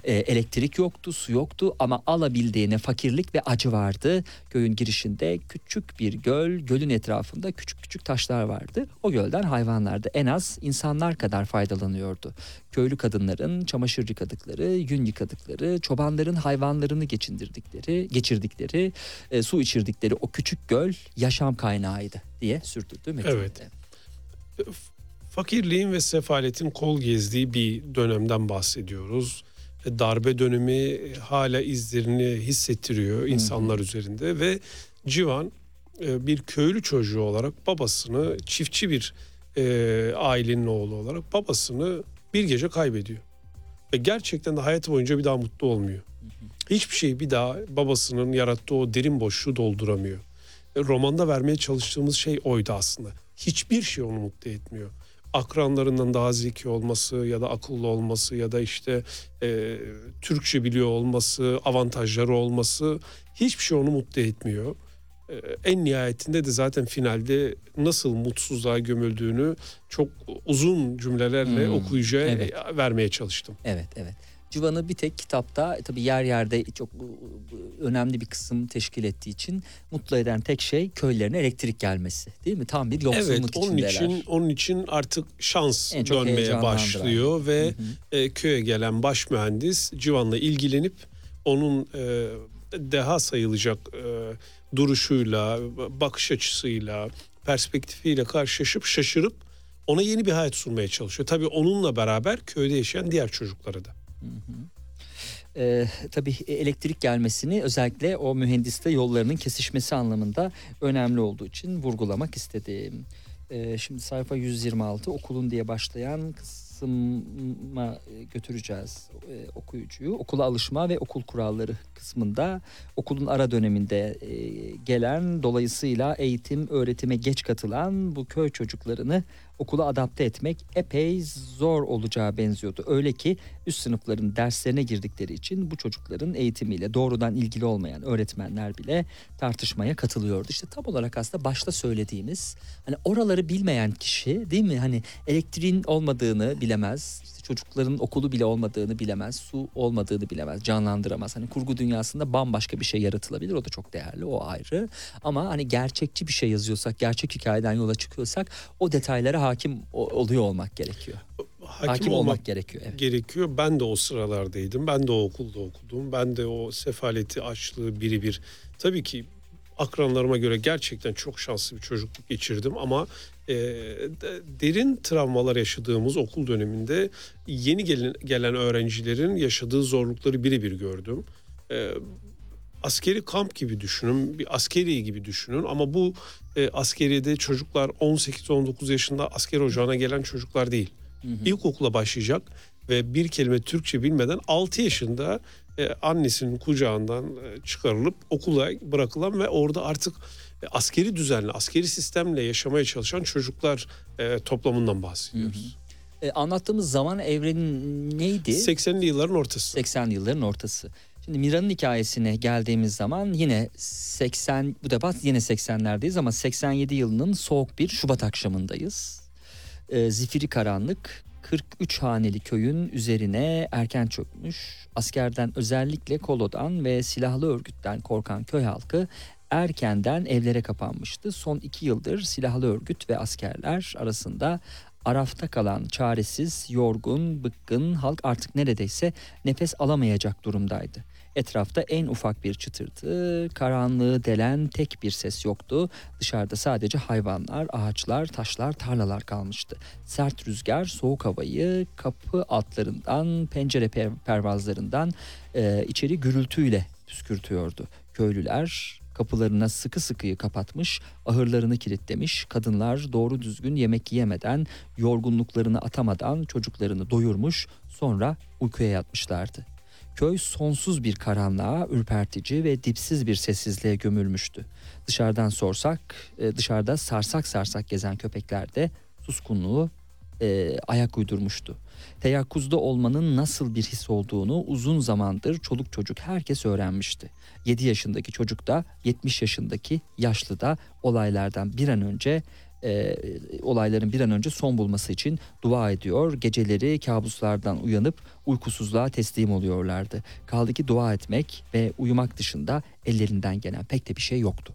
Ee, elektrik yoktu, su yoktu ama alabildiğine fakirlik ve acı vardı. Köyün girişinde küçük bir göl, gölün etrafında küçük küçük taşlar vardı. O gölden hayvanlar da en az insanlar kadar faydalanıyordu. Köylü kadınların çamaşır yıkadıkları, yün yıkadıkları, çobanların hayvanlarını geçindirdikleri, geçirdikleri, e, su içirdikleri o küçük göl yaşam kaynağıydı diye sürdürdü metinde. Evet. Fakirliğin ve sefaletin kol gezdiği bir dönemden bahsediyoruz. Darbe dönemi hala izlerini hissettiriyor insanlar üzerinde ve Civan e, bir köylü çocuğu olarak babasını çiftçi bir e, ailenin oğlu olarak babasını bir gece kaybediyor. Ve gerçekten de hayatı boyunca bir daha mutlu olmuyor. Hiçbir şey bir daha babasının yarattığı o derin boşluğu dolduramıyor. E, Romanda vermeye çalıştığımız şey oydu aslında. Hiçbir şey onu mutlu etmiyor. Akranlarından daha zeki olması ya da akıllı olması ya da işte e, Türkçe biliyor olması, avantajları olması hiçbir şey onu mutlu etmiyor. E, en nihayetinde de zaten finalde nasıl mutsuzluğa gömüldüğünü çok uzun cümlelerle Hmm, okuyucuya evet. vermeye çalıştım. Evet evet. Civan'ı bir tek kitapta e, tabii yer yerde çok e, önemli bir kısım teşkil ettiği için mutlu eden tek şey köylerine elektrik gelmesi değil mi? Tam bir yoksulluk Evet onun içindeler. için onun için artık şans En dönmeye başlıyor ve Hı hı. e, köye gelen baş mühendis Civan'la ilgilenip onun e, deha sayılacak e, duruşuyla, bakış açısıyla, perspektifiyle karşılaşıp şaşırıp ona yeni bir hayat sunmaya çalışıyor. Tabii onunla beraber köyde yaşayan diğer çocukları da. Ee, tabii elektrik gelmesini özellikle o mühendiste yollarının kesişmesi anlamında önemli olduğu için vurgulamak istedim. Ee, şimdi sayfa 126 okulun diye başlayan kısma e, götüreceğiz e, okuyucuyu. Okula alışma ve okul kuralları kısmında okulun ara döneminde e, gelen dolayısıyla eğitim öğretime geç katılan bu köy çocuklarını okula adapte etmek epey zor olacağı benziyordu. Öyle ki üst sınıfların derslerine girdikleri için bu çocukların eğitimiyle doğrudan ilgili olmayan öğretmenler bile tartışmaya katılıyordu. İşte tam olarak aslında başta söylediğimiz hani oraları bilmeyen kişi değil mi? Hani elektriğin olmadığını bilemez. işte çocukların okulu bile olmadığını bilemez. Su olmadığını bilemez. Canlandıramaz. Hani kurgu dünyasında bambaşka bir şey yaratılabilir. O da çok değerli. O ayrı. Ama hani gerçekçi bir şey yazıyorsak, gerçek hikayeden yola çıkıyorsak o detaylara hakim oluyor olmak gerekiyor. Hakim, Hakim, olmak olmak gerekiyor. Evet. gerekiyor. Ben de o sıralardaydım. Ben de o okulda okudum. Ben de o sefaleti, açlığı biri bir. Tabii ki akranlarıma göre gerçekten çok şanslı bir çocukluk geçirdim ama e, de- derin travmalar yaşadığımız okul döneminde yeni gelen, gelen öğrencilerin yaşadığı zorlukları birebir gördüm. E, askeri kamp gibi düşünün, bir askeri gibi düşünün ama bu e, askeriyede çocuklar 18-19 yaşında asker ocağına gelen çocuklar değil. İlkokula başlayacak ve bir kelime Türkçe bilmeden 6 yaşında annesinin kucağından e, çıkarılıp okula bırakılan ve orada artık e, askeri düzenle, askeri sistemle yaşamaya çalışan çocuklar e, toplamından bahsediyoruz. E, anlattığımız zaman evreni neydi? 80'li yılların ortası. 80'li yılların ortası. Şimdi Mira'nın hikayesine geldiğimiz zaman yine 80 bu defa yine 80'lerdeyiz ama 87 yılının soğuk bir Şubat akşamındayız. Ee, zifiri karanlık 43 haneli köyün üzerine erken çökmüş. Askerden özellikle kolodan ve silahlı örgütten korkan köy halkı erkenden evlere kapanmıştı. Son iki yıldır silahlı örgüt ve askerler arasında arafta kalan çaresiz, yorgun, bıkkın halk artık neredeyse nefes alamayacak durumdaydı. Etrafta en ufak bir çıtırtı, karanlığı delen tek bir ses yoktu. Dışarıda sadece hayvanlar, ağaçlar, taşlar, tarlalar kalmıştı. Sert rüzgar soğuk havayı kapı altlarından, pencere per- pervazlarından e, içeri gürültüyle püskürtüyordu. Köylüler kapılarına sıkı sıkıyı kapatmış, ahırlarını kilitlemiş, kadınlar doğru düzgün yemek yemeden, yorgunluklarını atamadan çocuklarını doyurmuş, sonra uykuya yatmışlardı. Köy sonsuz bir karanlığa, ürpertici ve dipsiz bir sessizliğe gömülmüştü. Dışarıdan sorsak, e, dışarıda sarsak sarsak gezen köpekler de suskunluğu e, ayak uydurmuştu. Teyakkuzda olmanın nasıl bir his olduğunu uzun zamandır çoluk çocuk herkes öğrenmişti. 7 yaşındaki çocuk da 70 yaşındaki yaşlı da olaylardan bir an önce e, olayların bir an önce son bulması için dua ediyor. Geceleri kabuslardan uyanıp uykusuzluğa teslim oluyorlardı. Kaldı ki dua etmek ve uyumak dışında ellerinden gelen pek de bir şey yoktu.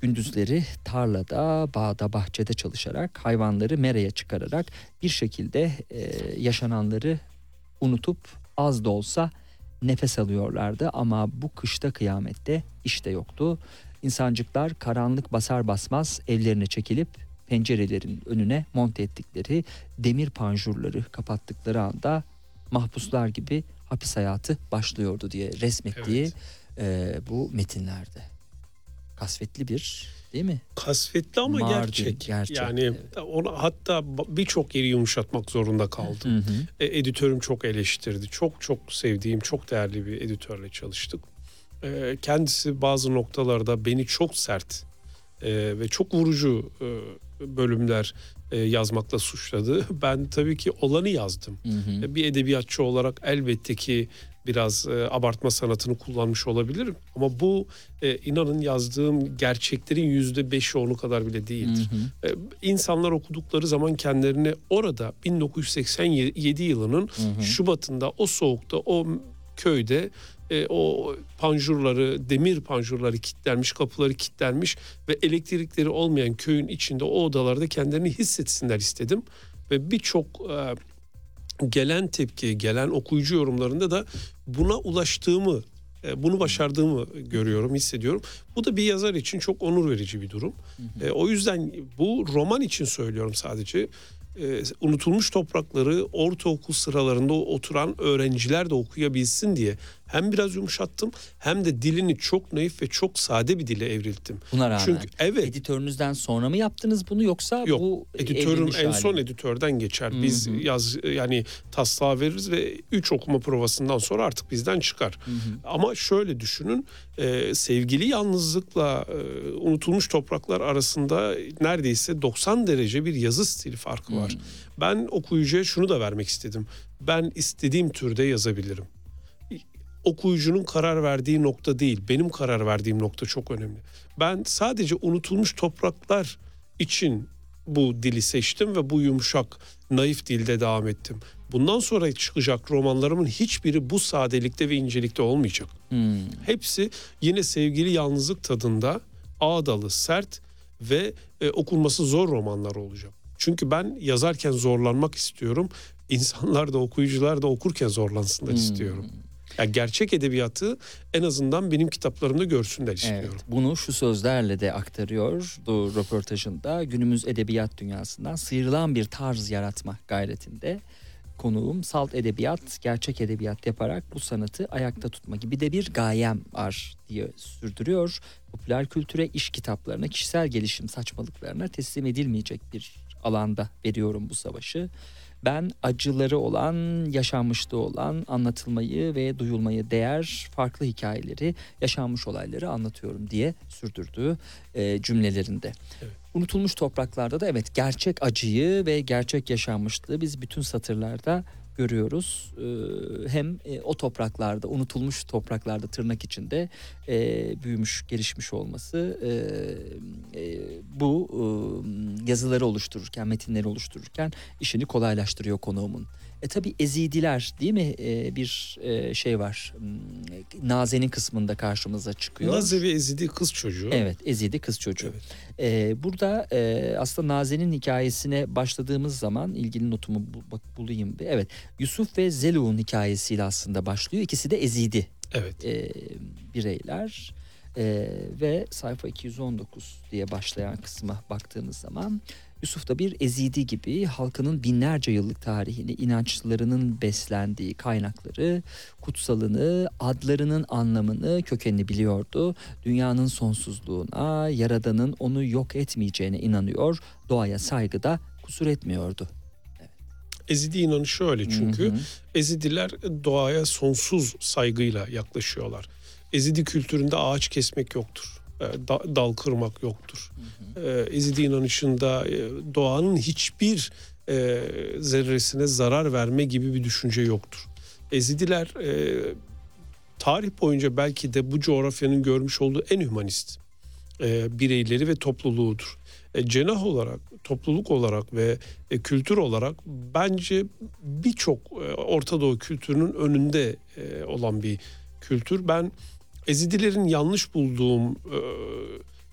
Gündüzleri tarlada, bağda, bahçede çalışarak, hayvanları meraya çıkararak bir şekilde e, yaşananları unutup az da olsa nefes alıyorlardı ama bu kışta kıyamette işte yoktu. İnsancıklar karanlık basar basmaz evlerine çekilip pencerelerin önüne monte ettikleri demir panjurları kapattıkları anda mahpuslar gibi hapis hayatı başlıyordu diye resmettiği Evet. e, bu metinlerde. Kasvetli bir değil mi? Kasvetli ama Mardin, gerçek. gerçek, Yani evet. onu hatta birçok yeri yumuşatmak zorunda kaldım. Hı hı. E, editörüm çok eleştirdi. Çok çok sevdiğim, çok değerli bir editörle çalıştık. E, kendisi bazı noktalarda beni çok sert e, ve çok vurucu e, bölümler e, yazmakla suçladı. *laughs* Ben tabii ki olanı yazdım. Hı hı. E, Bir edebiyatçı olarak elbette ki biraz e, abartma sanatını kullanmış olabilirim. Ama bu e, inanın yazdığım gerçeklerin yüzde beşi onu kadar bile değildir. Hı hı. E, insanlar okudukları zaman kendilerini orada 1987 yılının Hı hı. Şubat'ında o soğukta o köyde e, o panjurları demir panjurları kilitlenmiş kapıları kilitlenmiş ve elektrikleri olmayan köyün içinde o odalarda kendilerini hissetsinler istedim ve birçok e, gelen tepki gelen okuyucu yorumlarında da buna ulaştığımı e, bunu başardığımı görüyorum, hissediyorum. Bu da bir yazar için çok onur verici bir durum. E, o yüzden bu roman için söylüyorum sadece. E, unutulmuş toprakları ortaokul sıralarında oturan öğrenciler de okuyabilsin diye hem biraz yumuşattım hem de dilini çok naif ve çok sade bir dile evrilttim. Buna rağmen. Çünkü evet Editörünüzden sonra mı yaptınız bunu yoksa Yok, bu editörüm en hali son editörden geçer. Biz Hı hı. yaz yani taslağı veririz ve 3 okuma provasından sonra artık bizden çıkar. Hı hı. Ama şöyle düşünün e, sevgili yalnızlıkla e, unutulmuş topraklar arasında neredeyse 90 derece bir yazı stili farkı var. Ben okuyucuya şunu da vermek istedim. Ben istediğim türde yazabilirim. Okuyucunun karar verdiği nokta değil, benim karar verdiğim nokta çok önemli. Ben sadece unutulmuş topraklar için bu dili seçtim ve bu yumuşak, naif dilde devam ettim. Bundan sonra çıkacak romanlarımın hiçbiri bu sadelikte ve incelikte olmayacak. Hmm. Hepsi yine sevgili yalnızlık tadında ağdalı, sert ve e, okunması zor romanlar olacak. Çünkü ben yazarken zorlanmak istiyorum. İnsanlar da okuyucular da okurken zorlansınlar Hmm. istiyorum. Yani gerçek edebiyatı en azından benim kitaplarımda görsünler istiyorum. Evet, bunu şu sözlerle de aktarıyor bu röportajında. Günümüz edebiyat dünyasından sıyrılan bir tarz yaratma gayretinde. Konuğum salt edebiyat, gerçek edebiyat yaparak bu sanatı ayakta tutma gibi de bir gayem var diye sürdürüyor. Popüler kültüre, iş kitaplarına, kişisel gelişim saçmalıklarına teslim edilmeyecek bir alanda veriyorum bu savaşı. Ben acıları olan, yaşanmışlığı olan, anlatılmayı ve duyulmayı değer farklı hikayeleri, yaşanmış olayları anlatıyorum diye sürdürdüğü e, cümlelerinde. Evet. Unutulmuş topraklarda da evet gerçek acıyı ve gerçek yaşanmışlığı biz bütün satırlarda görüyoruz. Ee, hem e, o topraklarda, unutulmuş topraklarda tırnak içinde e, büyümüş, gelişmiş olması e, bu yazıları oluştururken, metinleri oluştururken işini kolaylaştırıyor konuğumun. E tabi Ezidiler değil mi E, bir e, şey var. Hmm, Naze'nin kısmında karşımıza çıkıyor. Naze ve Ezidi kız çocuğu. Evet Ezidi kız çocuğu. Evet. Ee, burada e, aslında Naze'nin hikayesine başladığımız zaman ilgili notumu bak, bulayım. Evet Yusuf ve Zeluk'un hikayesiyle aslında başlıyor. İkisi de Ezidi Evet. e, bireyler E, ve sayfa 219 diye başlayan kısma baktığımız zaman Yusuf da bir ezidi gibi halkının binlerce yıllık tarihini, inançlarının beslendiği kaynakları, kutsalını, adlarının anlamını, kökenini biliyordu. Dünyanın sonsuzluğuna, yaradanın onu yok etmeyeceğine inanıyor. Doğaya saygıda kusur etmiyordu. Ezidi inanışı şöyle çünkü Hı hı. Ezidiler doğaya sonsuz saygıyla yaklaşıyorlar. Ezidi kültüründe ağaç kesmek yoktur. E, da- Dal kırmak yoktur. E, Ezidi inanışında e, doğanın hiçbir e, zerresine zarar verme gibi bir düşünce yoktur. Ezidiler e, tarih boyunca belki de bu coğrafyanın görmüş olduğu en hümanist e, bireyleri ve topluluğudur. E, cenah olarak, topluluk olarak ve e, kültür olarak bence birçok e, Orta Doğu kültürünün önünde e, olan bir kültür. Ben Ezidilerin yanlış bulduğum e,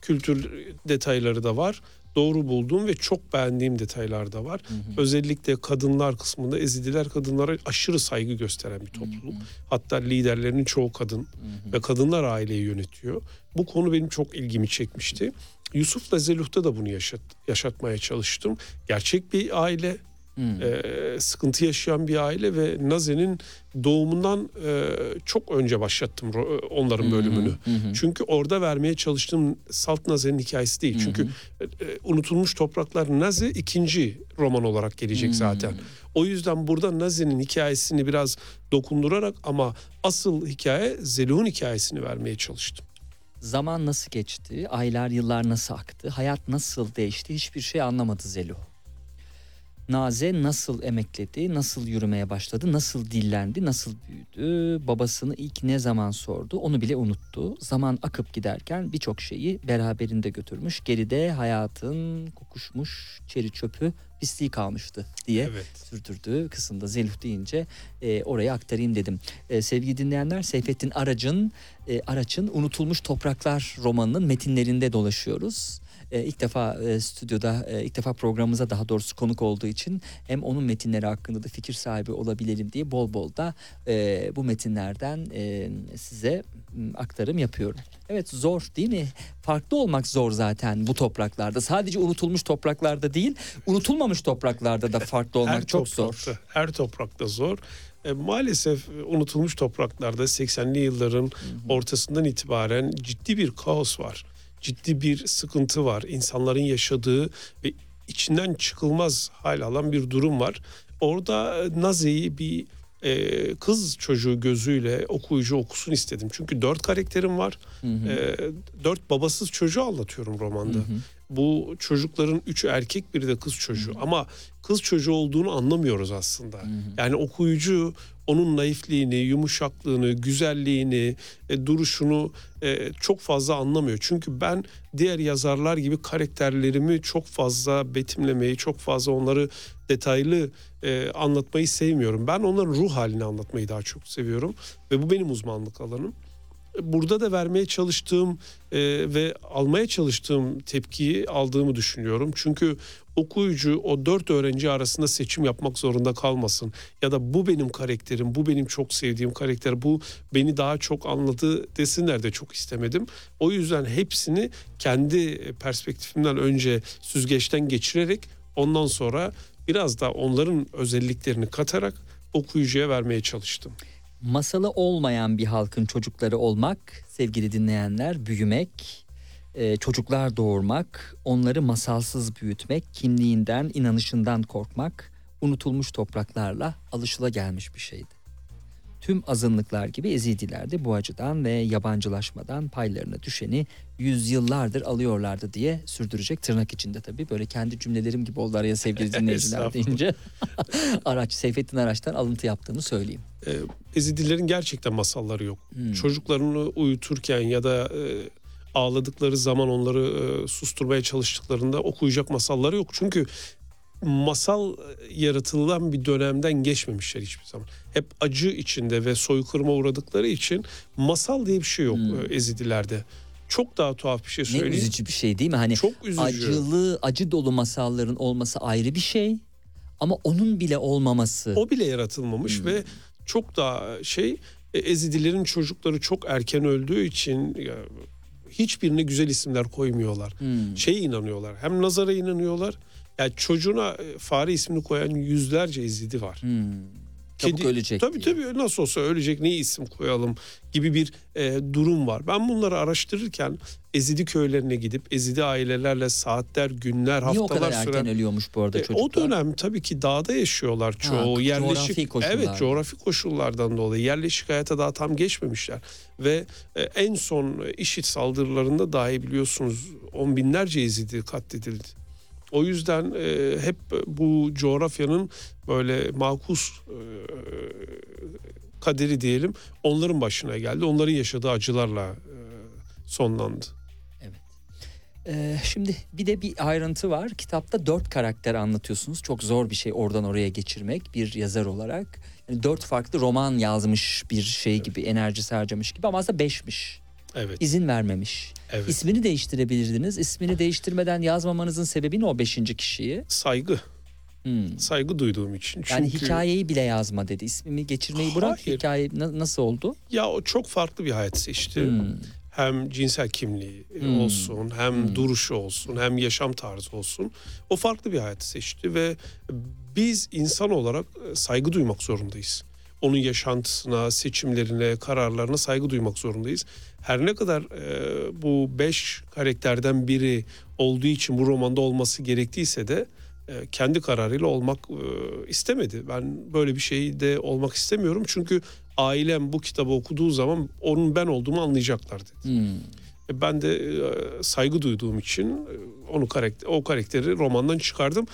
kültür detayları da var. Doğru bulduğum ve çok beğendiğim detaylar da var. Özellikle kadınlar kısmında Ezidiler kadınlara aşırı saygı gösteren bir topluluk. Hatta liderlerinin çoğu kadın ve kadınlar aileyi yönetiyor. Bu konu benim çok ilgimi çekmişti. Yusuf'la Zeluh'ta da bunu yaşat, yaşatmaya çalıştım. Gerçek bir aile, Hmm. e, sıkıntı yaşayan bir aile ve Naze'nin doğumundan e, çok önce başlattım ro- onların bölümünü. Hı hı. Çünkü orada vermeye çalıştığım Salt Naze'nin hikayesi değil. Çünkü e, e, Unutulmuş Topraklar Naze ikinci roman olarak gelecek zaten. O yüzden burada Naze'nin hikayesini biraz dokundurarak ama asıl hikaye Zeluh'un hikayesini vermeye çalıştım. Zaman nasıl geçti, aylar yıllar nasıl aktı, hayat nasıl değişti hiçbir şey anlamadı Zelo. Naze nasıl emekledi, nasıl yürümeye başladı, nasıl dillendi, nasıl büyüdü, babasını ilk ne zaman sordu onu bile unuttu. Zaman akıp giderken birçok şeyi beraberinde götürmüş. Geride hayatın kokuşmuş çeri çöpü pisliği kalmıştı diye Evet. sürdürdüğü kısımda Zeluh deyince e, oraya aktarayım dedim. E, sevgili dinleyenler Seyfettin Araç'ın e, Araç'ın Unutulmuş Topraklar romanının metinlerinde dolaşıyoruz. E, ilk defa e, stüdyoda e, ilk defa programımıza daha doğrusu konuk olduğu için hem onun metinleri hakkında da fikir sahibi olabilelim diye bol bol da e, bu metinlerden e, size aktarım yapıyorum. Evet zor değil mi? Farklı olmak zor zaten bu topraklarda. Sadece unutulmuş topraklarda değil, unutulmamış topraklarda da farklı olmak çok zor. toprakta, Her toprakta zor. E, maalesef unutulmuş topraklarda 80'li yılların ortasından itibaren ciddi bir kaos var. Ciddi bir sıkıntı var. İnsanların yaşadığı ve içinden çıkılmaz hal alan bir durum var. Orada e, Nazi'yi bir e, kız çocuğu gözüyle okuyucu okusun istedim. Çünkü dört karakterim var. E, dört babasız çocuğu anlatıyorum romanda. Bu çocukların üçü erkek biri de kız çocuğu. Ama kız çocuğu olduğunu anlamıyoruz aslında. Yani okuyucu onun naifliğini, yumuşaklığını, güzelliğini, e, duruşunu e, çok fazla anlamıyor. Çünkü ben diğer yazarlar gibi karakterlerimi çok fazla betimlemeyi, çok fazla onları detaylı e, anlatmayı sevmiyorum. Ben onların ruh halini anlatmayı daha çok seviyorum ve bu benim uzmanlık alanım burada da vermeye çalıştığım e, ve almaya çalıştığım tepkiyi aldığımı düşünüyorum. Çünkü okuyucu o dört öğrenci arasında seçim yapmak zorunda kalmasın. Ya da bu benim karakterim, bu benim çok sevdiğim karakter, bu beni daha çok anladı desinler de çok istemedim. O yüzden hepsini kendi perspektifimden önce süzgeçten geçirerek ondan sonra biraz da onların özelliklerini katarak okuyucuya vermeye çalıştım. Masalı olmayan bir halkın çocukları olmak, sevgili dinleyenler, büyümek, e, çocuklar doğurmak, onları masalsız büyütmek, kimliğinden, inanışından korkmak, unutulmuş topraklarla alışılagelmiş bir şeydi. Tüm azınlıklar gibi Ezidiler de bu açıdan ve yabancılaşmadan paylarına düşeni yüzyıllardır alıyorlardı diye sürdürecek tırnak içinde tabii. Böyle kendi cümlelerim gibi oldu araya sevgili *laughs* dinleyiciler deyince. *laughs* Araç, Seyfettin Araç'tan alıntı yaptığımı söyleyeyim. e, Ezidilerin gerçekten masalları yok. Hmm. Çocuklarını uyuturken ya da e, ağladıkları zaman onları e, susturmaya çalıştıklarında okuyacak masalları yok. Çünkü masal yaratılan bir dönemden geçmemişler hiçbir zaman. Hep acı içinde ve soykırıma uğradıkları için masal diye bir şey yok e, Ezidilerde. Çok daha tuhaf bir şey Ne söyleyeyim. üzücü bir şey değil mi? Hani Çok üzücü. acılı, acı dolu masalların olması ayrı bir şey. Ama onun bile olmaması. O bile yaratılmamış ve çok daha şey e, Ezidilerin çocukları çok erken öldüğü için hiçbirine güzel isimler koymuyorlar. Hmm. Şey inanıyorlar. Hem nazara inanıyorlar. Yani çocuğuna e, fare ismini koyan yüzlerce ezidi var. Hmm. Çabuk Kedi- ölecek Tabii diye. tabii nasıl olsa ölecek ne isim koyalım gibi bir e, durum var. Ben bunları araştırırken Ezidi köylerine gidip Ezidi ailelerle saatler, günler, Niye o kadar haftalar erken süren ölüyormuş bu arada e, çocuklar? O dönem tabii ki dağda yaşıyorlar çoğu. Ha, yerleşik coğrafi koşullar. Evet, coğrafi koşullardan dolayı yerleşik hayata daha tam geçmemişler ve e, en son işit saldırılarında dahi biliyorsunuz on binlerce Ezidi katledildi. O yüzden e, hep bu coğrafyanın böyle makus e, kaderi diyelim onların başına geldi. Onların yaşadığı acılarla e, sonlandı. Ee, şimdi bir de bir ayrıntı var. Kitapta dört karakter anlatıyorsunuz. Çok zor bir şey oradan oraya geçirmek bir yazar olarak. Yani dört farklı roman yazmış bir şey gibi, enerjisi harcamış gibi ama aslında beşmiş. Evet. İzin vermemiş. Evet. İsmini değiştirebilirdiniz. İsmini değiştirmeden yazmamanızın sebebi ne o beşinci kişiyi? Saygı. Hmm. Saygı duyduğum için. Yani Çünkü hikayeyi bile yazma dedi. İsmimi geçirmeyi bırak. Hayır. Hikaye na- nasıl oldu? ya o çok farklı bir hayat seçti. Hmm. hem cinsel kimliği Hmm. olsun, hem Hmm. duruşu olsun, hem yaşam tarzı olsun. O farklı bir hayat seçti ve biz insan olarak e, saygı duymak zorundayız. Onun yaşantısına, seçimlerine, kararlarına saygı duymak zorundayız. Her ne kadar e, bu beş karakterden biri olduğu için bu romanda olması gerektiyse de e, kendi kararıyla olmak e, istemedi. Ben böyle bir şeyde olmak istemiyorum çünkü ailem bu kitabı okuduğu zaman onun ben olduğumu anlayacaklar dedi. Hmm. E, Ben de e, saygı duyduğum için e, onu karakter o karakteri romandan çıkardım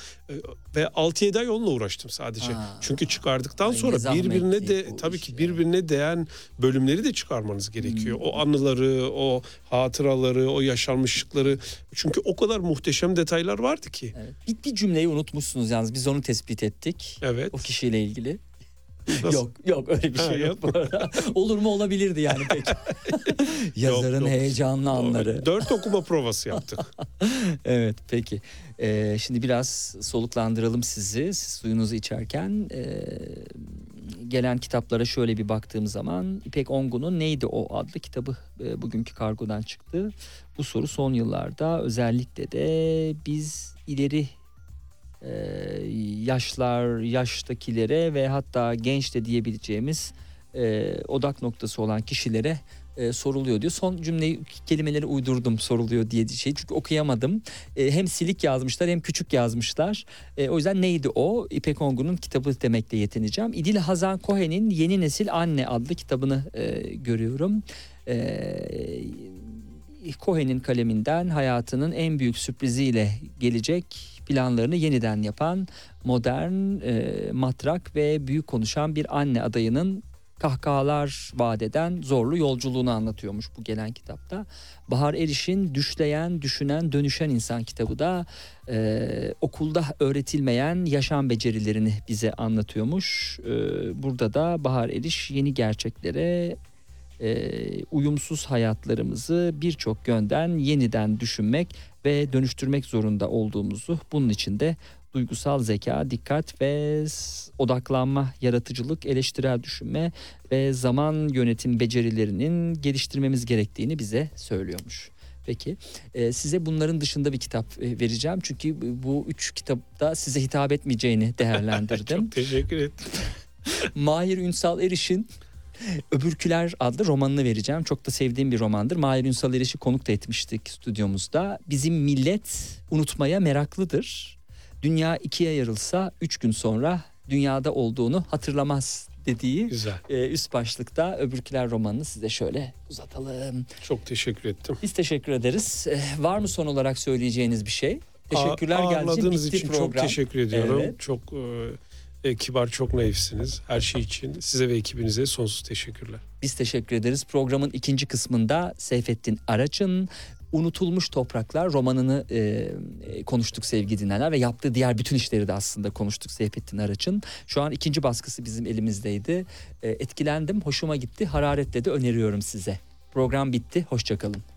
ve 6-7 ay onunla uğraştım sadece. Aa. Çünkü çıkardıktan Ay, ne sonra birbirine de tabii ki birbirine değen bölümleri de çıkarmanız gerekiyor. Hmm. O anıları, o hatıraları, o yaşanmışlıkları. Çünkü o kadar muhteşem detaylar vardı ki. Evet. Bir, bir cümleyi unutmuşsunuz yalnız. Biz onu tespit ettik. Evet. O kişiyle ilgili. Nasıl? Yok yok öyle bir Ha, şey yok yok arada. *laughs* Olur mu olabilirdi yani peki. *laughs* Yazarın yok. heyecanlı anları. Dört okuma provası yaptık. *laughs* Evet peki. Ee, şimdi biraz soluklandıralım sizi. Siz suyunuzu içerken ee, gelen kitaplara şöyle bir baktığım zaman İpek Ongun'un Neydi O adlı kitabı ee, bugünkü kargodan çıktı. Bu soru son yıllarda özellikle de biz ileri ee, yaşlar, yaştakilere ve hatta genç de diyebileceğimiz e, odak noktası olan kişilere e, soruluyor diyor. Son cümleyi kelimeleri uydurdum soruluyor diye şey çünkü okuyamadım. E, hem silik yazmışlar hem küçük yazmışlar. E, o yüzden neydi o? İpek Ongun'un kitabı demekle yetineceğim. İdil Hazan Cohen'in Yeni Nesil Anne adlı kitabını e, görüyorum. E, Cohen'in kaleminden hayatının en büyük sürpriziyle gelecek planlarını yeniden yapan modern, e, matrak ve büyük konuşan bir anne adayının kahkahalar vaat eden zorlu yolculuğunu anlatıyormuş bu gelen kitapta. Bahar Eriş'in Düşleyen, Düşünen, Dönüşen İnsan kitabı da e, okulda öğretilmeyen yaşam becerilerini bize anlatıyormuş. E, burada da Bahar Eriş yeni gerçeklere e, uyumsuz hayatlarımızı birçok yönden yeniden düşünmek ve dönüştürmek zorunda olduğumuzu bunun için de duygusal zeka, dikkat ve odaklanma, yaratıcılık, eleştirel düşünme ve zaman yönetim becerilerinin geliştirmemiz gerektiğini bize söylüyormuş. Peki e, size bunların dışında bir kitap e, vereceğim çünkü bu üç kitapta size hitap etmeyeceğini *laughs* değerlendirdim. Çok teşekkür ederim. Mahir Ünsal Eriş'in Öbürküler adlı romanını vereceğim. Çok da sevdiğim bir romandır. Mahir Ünsal Eriş'i konuk da etmiştik stüdyomuzda. Bizim millet unutmaya meraklıdır. Dünya ikiye yarılsa üç gün sonra dünyada olduğunu hatırlamaz dediği Güzel. e, üst başlıkta Öbürküler romanını size şöyle uzatalım. Çok teşekkür ettim. Biz teşekkür ederiz. E, var mı son olarak söyleyeceğiniz bir şey? Teşekkürler Ağ- geldiğiniz için ağırladığınız bitti için program. çok teşekkür ediyorum. Evet. Çok e, e, kibar, çok naifsiniz. Her şey için size ve ekibinize sonsuz teşekkürler. Biz teşekkür ederiz. Programın ikinci kısmında Seyfettin Araç'ın Unutulmuş Topraklar romanını e, e, konuştuk sevgili dinleyenler ve yaptığı diğer bütün işleri de aslında konuştuk Seyfettin Araç'ın. Şu an ikinci baskısı bizim elimizdeydi. E, etkilendim, hoşuma gitti. Hararetle de öneriyorum size. Program bitti, hoşçakalın.